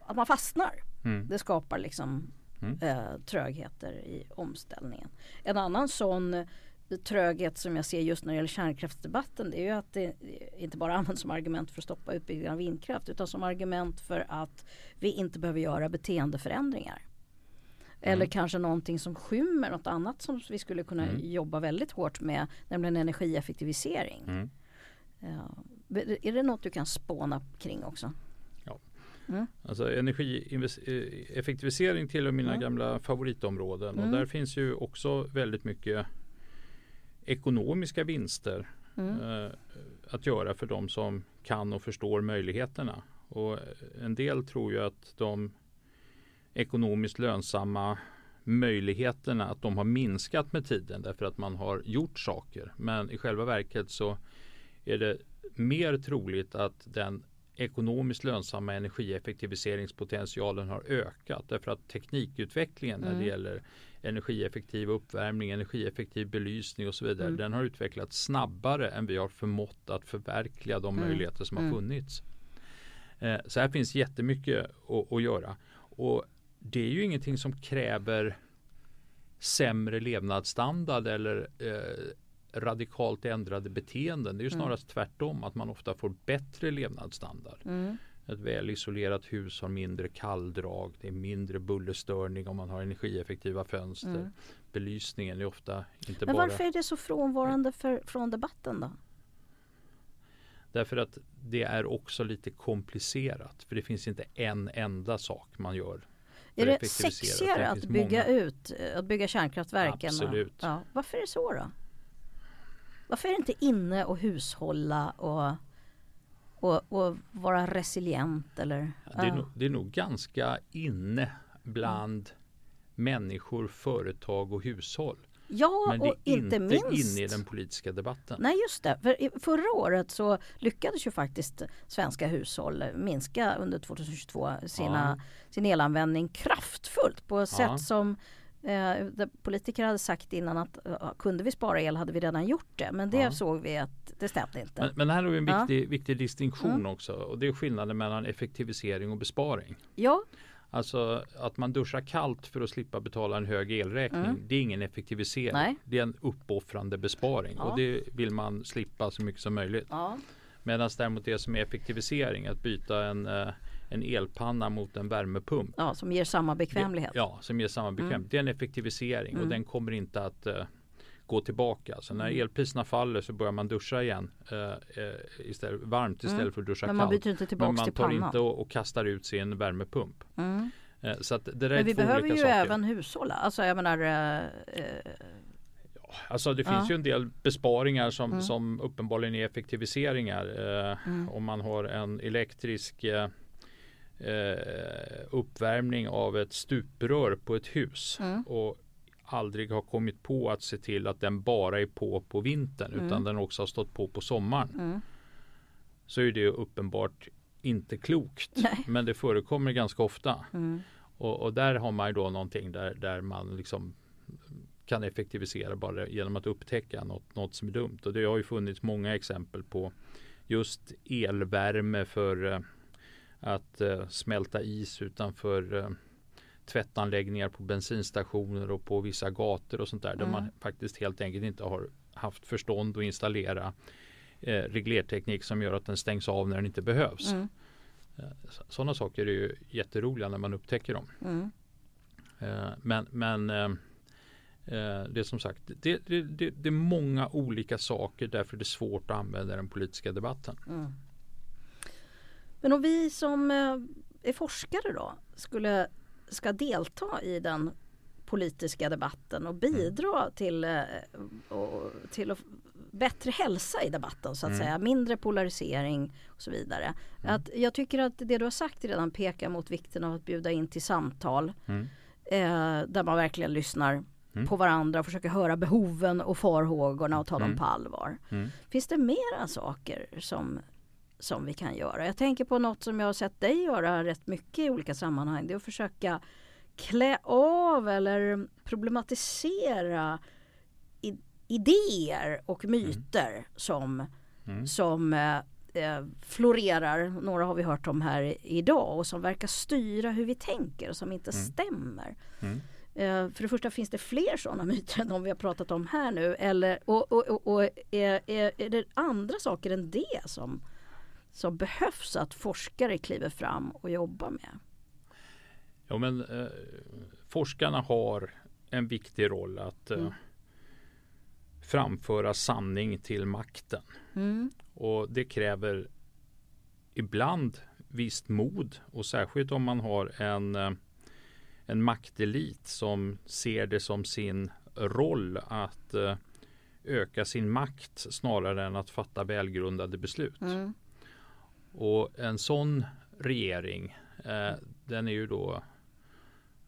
att man fastnar. Mm. Det skapar liksom Mm. eh, trögheter i omställningen. En annan sån tröghet som jag ser just när det gäller kärnkraftsdebatten det är ju att det inte bara används som argument för att stoppa utbyggnaden av vindkraft utan som argument för att vi inte behöver göra beteendeförändringar. Eller kanske någonting som skymmer något annat som vi skulle kunna Mm. jobba väldigt hårt med, nämligen energieffektivisering. Mm. Ja. Är det något du kan spåna kring också? Alltså energieffektivisering tillhör mina Mm. gamla favoritområden Mm. och där finns ju också väldigt mycket ekonomiska vinster Mm. eh, att göra för de som kan och förstår möjligheterna. Och en del tror ju att de ekonomiskt lönsamma möjligheterna att de har minskat med tiden därför att man har gjort saker. Men i själva verket så är det mer troligt att den ekonomiskt lönsamma energieffektiviseringspotentialen har ökat därför att teknikutvecklingen när Mm. det gäller energieffektiv uppvärmning, energieffektiv belysning och så vidare Mm. den har utvecklats snabbare än vi har förmått att förverkliga de Mm. möjligheter som Mm. har funnits. Eh, så här finns jättemycket att, att göra och det är ju ingenting som kräver sämre levnadsstandard eller eh, radikalt ändrade beteenden. Det är ju Mm. snarast tvärtom att man ofta får bättre levnadsstandard. Mm. Ett väl isolerat hus har mindre kalldrag, det är mindre bullerstörning om man har energieffektiva fönster. Mm. Belysningen är ofta inte Men bara varför är det så frånvarande för, från debatten då? därför att det är också lite komplicerat. För det finns inte en enda sak man gör. Är det sexigare Det att bygga många. ut, eh, att bygga kärnkraftverken? Absolut. Ja. Varför är det så då? Varför är det inte inne och hushålla och, och, och vara resilient eller? Ja, det, är Ja. nog, det är nog ganska inne bland människor, företag och hushåll. Ja, Men det är och inte, minst. inne i den politiska debatten. Nej just det, för förra året så lyckades ju faktiskt svenska hushåll minska under 2022 sina, sin elanvändning kraftfullt på ett Ja. sätt som eh, politiker hade sagt innan att eh, kunde vi spara el hade vi redan gjort det. Men det Ja. såg vi att det stämde inte. Men, men här har vi en Ja. viktig, viktig distinktion Mm. också och det är skillnaden mellan effektivisering och besparing. ja, Alltså att man duschar kallt för att slippa betala en hög elräkning. Mm. Det är ingen effektivisering. Nej. Det är en uppoffrande besparing Ja. och det vill man slippa så mycket som möjligt. ja, Medan däremot det som är effektivisering, att byta en, eh, en elpanna mot en värmepump. ja, som ger samma bekvämlighet. Det, ja, som ger samma bekvämlighet. Det är en effektivisering och Mm. den kommer inte att eh, gå tillbaka. Så när Mm. elpriserna faller så börjar man duscha igen eh, istället, varmt istället Mm. för att duscha Men man kallt. byter inte Men tillbaks man till tar inte och, och kastar ut sin värmepump. Mm. Så att det Men vi behöver ju saker. även hushålla. Alltså jag menar Alltså det Ja. finns ju en del besparingar som, Mm. som uppenbarligen är effektiviseringar. Eh, Mm. Om man har en elektrisk eh, eh, uppvärmning av ett stuprör på ett hus Mm. och aldrig har kommit på att se till att den bara är på på vintern Mm. utan den också har stått på på sommaren. mm. Så är det uppenbart inte klokt. Nej. Men det förekommer ganska ofta. Mm. Och, och där har man ju då någonting där, där man liksom kan effektivisera bara genom att upptäcka något, något som är dumt. Och det har ju funnits många exempel på just elvärme för eh, att eh, smälta is utanför eh, tvättanläggningar på bensinstationer och på vissa gator och sånt där. Mm. Där man faktiskt helt enkelt inte har haft förstånd att installera eh, reglerteknik som gör att den stängs av när den inte behövs. Mm. Eh, Sådana saker är ju jätteroliga när man upptäcker dem. Mm. Eh, men men eh, eh, det är som sagt det, det, det, det, är många olika saker därför är det svårt att använda den politiska debatten. Mm. Men om vi som är forskare då skulle ska delta i den politiska debatten och bidra mm. till, och, till bättre hälsa i debatten så att mm. säga. Mindre polarisering och så vidare. Mm. Att jag tycker att det du har sagt redan pekar mot vikten av att bjuda in till samtal. Mm. Eh, där man verkligen lyssnar mm. på varandra och försöker höra behoven och farhågorna och ta dem mm. på allvar. Mm. Finns det mera saker som, som vi kan göra? Jag tänker på något som jag har sett dig göra rätt mycket i olika sammanhang. Det är att försöka klä av eller problematisera idéer och myter mm. som, mm. som eh, eh, florerar. Några har vi hört om här idag och som verkar styra hur vi tänker och som inte mm. stämmer. Mm. Eh, för det första finns det fler sådana myter än de vi har pratat om här nu. Eller, och, och, och, och är, är, är, det andra saker än det som, som behövs att forskare kliver fram och jobbar med? Ja men eh, forskarna har en viktig roll att eh, mm framföra sanning till makten. Mm. Och det kräver ibland visst mod och särskilt om man har en, eh, en maktelit som ser det som sin roll att eh, öka sin makt snarare än att fatta välgrundade beslut. Mm. Och en sån regering eh, den är ju då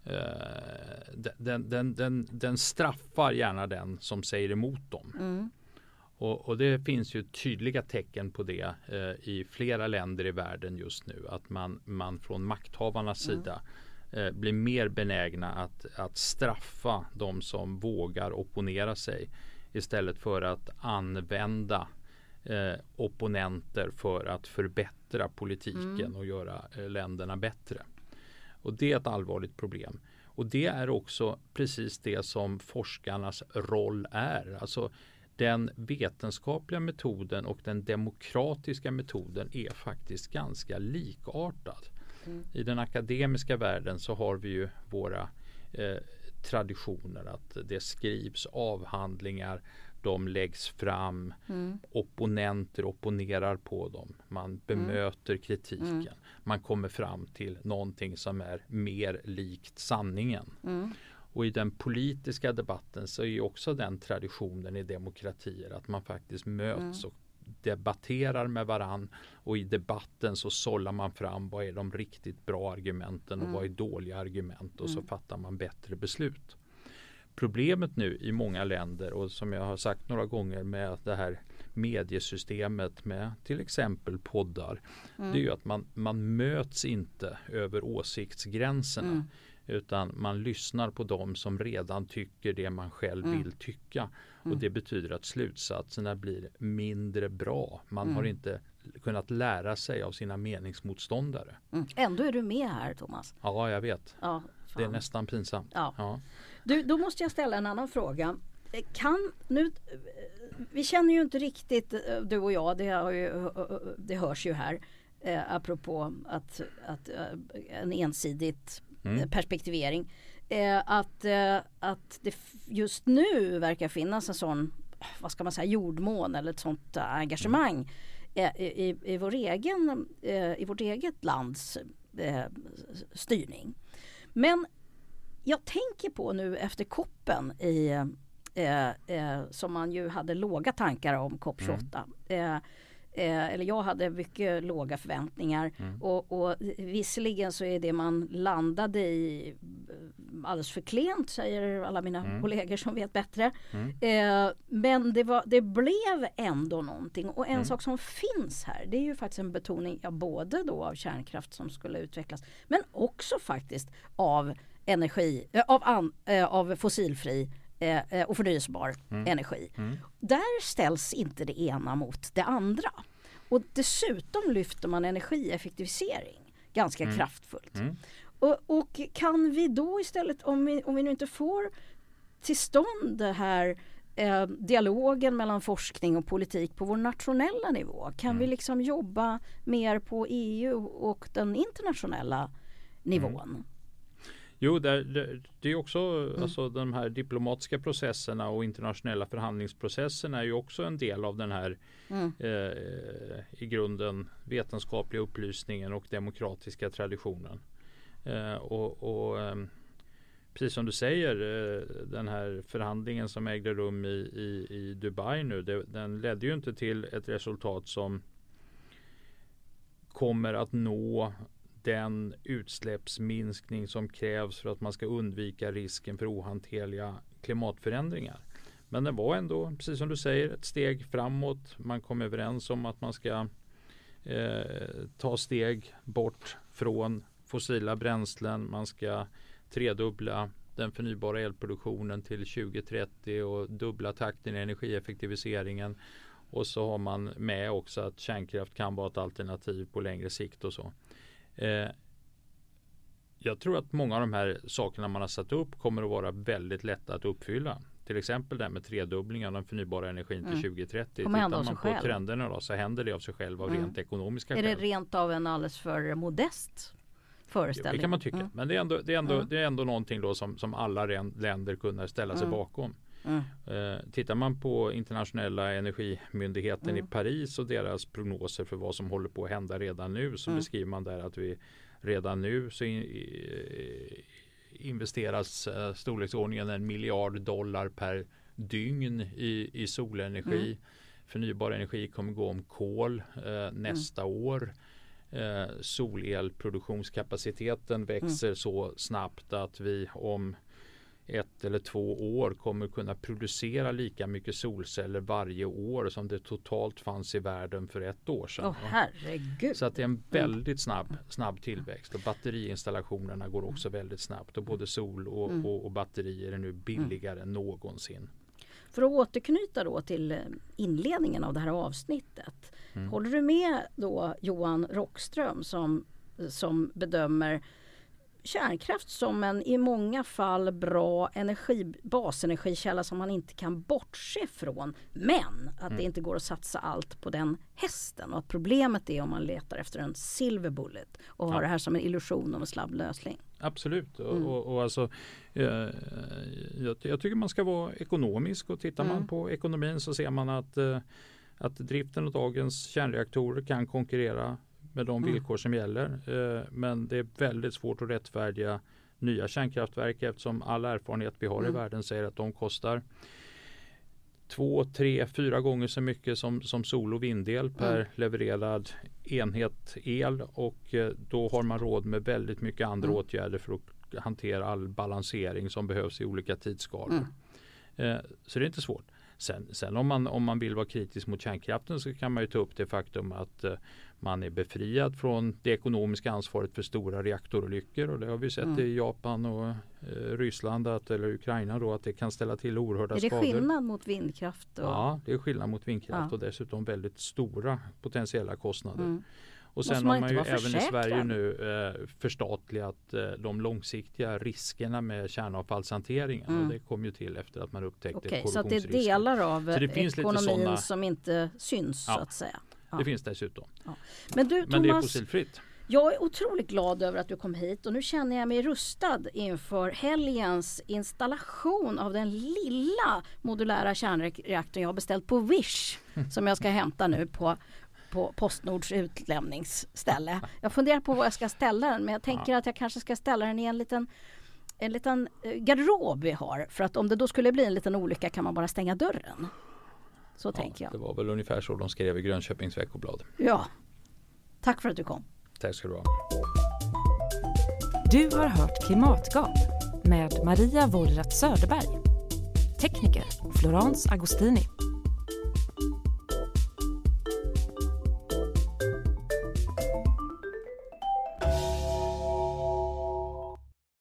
Eh, den, den, den, den, straffar gärna den som säger emot dem. Mm. Och, och, det finns ju tydliga tecken på det eh, i flera länder i världen just nu. Att man, man från makthavarnas mm. sida eh, blir mer benägna att, att straffa de som vågar opponera sig istället för att använda eh, opponenter för att förbättra politiken mm. och göra eh, länderna bättre. Och det är ett allvarligt problem. Och det är också precis det som forskarnas roll är. Alltså den vetenskapliga metoden och den demokratiska metoden är faktiskt ganska likartad. Mm. I den akademiska världen så har vi ju våra eh, traditioner att det skrivs avhandlingar de läggs fram. Mm. Opponenter opponerar på dem. Man mm. bemöter mm. kritiken. Mm. Man kommer fram till någonting som är mer likt sanningen. Mm. Och i den politiska debatten så är också den traditionen i demokratier att man faktiskt möts mm. och debatterar med varann och i debatten så sållar man fram vad är de riktigt bra argumenten och vad är dåliga argument och så fattar man bättre beslut. Problemet nu i många länder och som jag har sagt några gånger med det här mediesystemet med till exempel poddar. Mm. Det är ju att man, man möts inte över åsiktsgränserna. Mm. Utan man lyssnar på dem som redan tycker det man själv mm. vill tycka. Och mm. det betyder att slutsatserna blir mindre bra. Man har mm. inte kunnat lära sig av sina meningsmotståndare. Mm. Ändå är du med här Thomas. Ja, jag vet. Ja, det är nästan pinsamt. Ja. ja. Du, då måste jag ställa en annan fråga. Kan nu, vi känner ju inte riktigt, du och jag, det, ju, det hörs ju här, eh, apropå att, att en ensidigt mm. perspektivering. Eh, att, eh, att det just nu verkar finnas en sån, vad ska man säga, jordmån eller ett sånt engagemang mm. i, i, i, vår egen, eh, i vårt eget lands eh, styrning. Men jag tänker på nu efter koppen i eh, eh, som man ju hade låga tankar om COP 28. Mm. Eh, Eh, eller jag hade mycket låga förväntningar. Mm. Och, och visserligen så är det man landade i eh, alldeles för klent säger alla mina mm. kollegor som vet bättre. Mm. Eh, men det, var, det blev ändå någonting. Och en mm. sak som finns här det är ju faktiskt en betoning ja, både då av kärnkraft som skulle utvecklas men också faktiskt av energi, äh, av, an, äh, av fossilfri eh, eh, och förnyelsebar energi. Där ställs inte det ena mot det andra. Och dessutom lyfter man energieffektivisering ganska kraftfullt. Och, och kan vi då istället, om vi, om vi nu inte får till stånd det här eh, dialogen mellan forskning och politik på vår nationella nivå, kan vi liksom jobba mer på EU och den internationella nivån? Jo, där, det, det är också alltså, de här diplomatiska processerna och internationella förhandlingsprocesserna är ju också en del av den här eh, i grunden vetenskapliga upplysningen och demokratiska traditionen. Eh, och, och ehm, precis som du säger, eh, den här förhandlingen som ägde rum i, i, i Dubai nu, det, den ledde ju inte till ett resultat som kommer att nå den utsläppsminskning som krävs för att man ska undvika risken för ohanterliga klimatförändringar. Men det var ändå, precis som du säger, ett steg framåt. Man kom överens om att man ska eh, ta steg bort från fossila bränslen. Man ska tredubbla den förnybara elproduktionen till 2030 och dubbla takten i energieffektiviseringen. Och så har man med också att kärnkraft kan vara ett alternativ på längre sikt och så. Eh, jag tror att många av de här sakerna man har satt upp kommer att vara väldigt lätta att uppfylla. Till exempel det här med tredubblingen av den förnybara energin till 2030. Kommer hända Tittar av man på själv. trenderna då, så händer det av sig själv av rent ekonomiska Är det skäl. rent av en alldeles för modest föreställning? Det kan man tycka. Mm. Men det är ändå, det är ändå, Mm. det är ändå någonting då som, som alla länder kunde ställa sig Mm. bakom. Mm. Eh, tittar man på internationella energimyndigheten Mm. i Paris och deras prognoser för vad som håller på att hända redan nu så Mm. beskriver man där att vi redan nu så in, i, investeras eh, storleksordningen en miljard dollar per dygn i, i solenergi. Mm. Förnybar energi kommer gå om kol eh, nästa år. Eh, solelproduktionskapaciteten växer så snabbt att vi om ett eller två år kommer kunna producera lika mycket solceller varje år som det totalt fanns i världen för ett år sedan. Herregud. Så att det är en väldigt snabb, snabb tillväxt och batteriinstallationerna går också väldigt snabbt och både sol och, Mm. och, och batterier är nu billigare än någonsin. För att återknyta då till eh, inledningen av det här avsnittet. Mm. Håller du med då Johan Rockström som, som bedömer kärnkraft som en i många fall bra energi, basenergikälla som man inte kan bortse från. Men att Mm. det inte går att satsa allt på den hästen och att problemet är om man letar efter en silver bullet och har Ja. det här som en illusion om en snabb lösning. Absolut. Och, Mm. och, och alltså, eh, jag, jag tycker man ska vara ekonomisk och tittar Mm. man på ekonomin så ser man att, eh, att driften av dagens kärnreaktorer kan konkurrera med de Mm. villkor som gäller. Eh, men det är väldigt svårt att rättfärdiga nya kärnkraftverk eftersom all erfarenhet vi har i Mm. världen säger att de kostar två, tre, fyra gånger så mycket som, som sol och vindel per Mm. levererad enhet el och eh, då har man råd med väldigt mycket andra Mm. åtgärder för att hantera all balansering som behövs i olika tidsskalor. Mm. Eh, så det är inte svårt. Sen, sen om, man, om man vill vara kritisk mot kärnkraften så kan man ju ta upp det faktum att eh, man är befriad från det ekonomiska ansvaret för stora reaktorolyckor och det har vi sett Mm. i Japan och eh, Ryssland att, eller Ukraina då att det kan ställa till oerhörda Är det skador. skillnad mot vindkraft? Och, Ja, det är skillnad mot vindkraft Ja. och dessutom väldigt stora potentiella kostnader. Mm. Och sen man har man ju även i Sverige nu eh, förstatligat eh, de långsiktiga riskerna med kärnavfallshanteringen. Mm. Och det kom ju till efter att man upptäckte Okej, så att det är delar av Så det ekonomin såna- som inte syns Ja. så att säga. Det finns dessutom. Men du Men det är Thomas, fossilfritt. jag är otroligt glad över att du kom hit och nu känner jag mig rustad inför helgens installation av den lilla modulära kärnreaktorn jag har beställt på Wish <laughs> som jag ska hämta nu på på Postnords utlämningsställe. Jag funderar på var jag ska ställa den men jag tänker att jag kanske ska ställa den i en liten en liten eh, garderob vi har för att om det då skulle bli en liten olycka kan man bara stänga dörren. Så tänker Det jag. var väl ungefär så de skrev i Grönköpings Veckoblad. Ja. Tack för att du kom. Tack ska du ha. Du har hört Klimatgap med Maria Wollratz Söderberg. Tekniker Florence Agostini.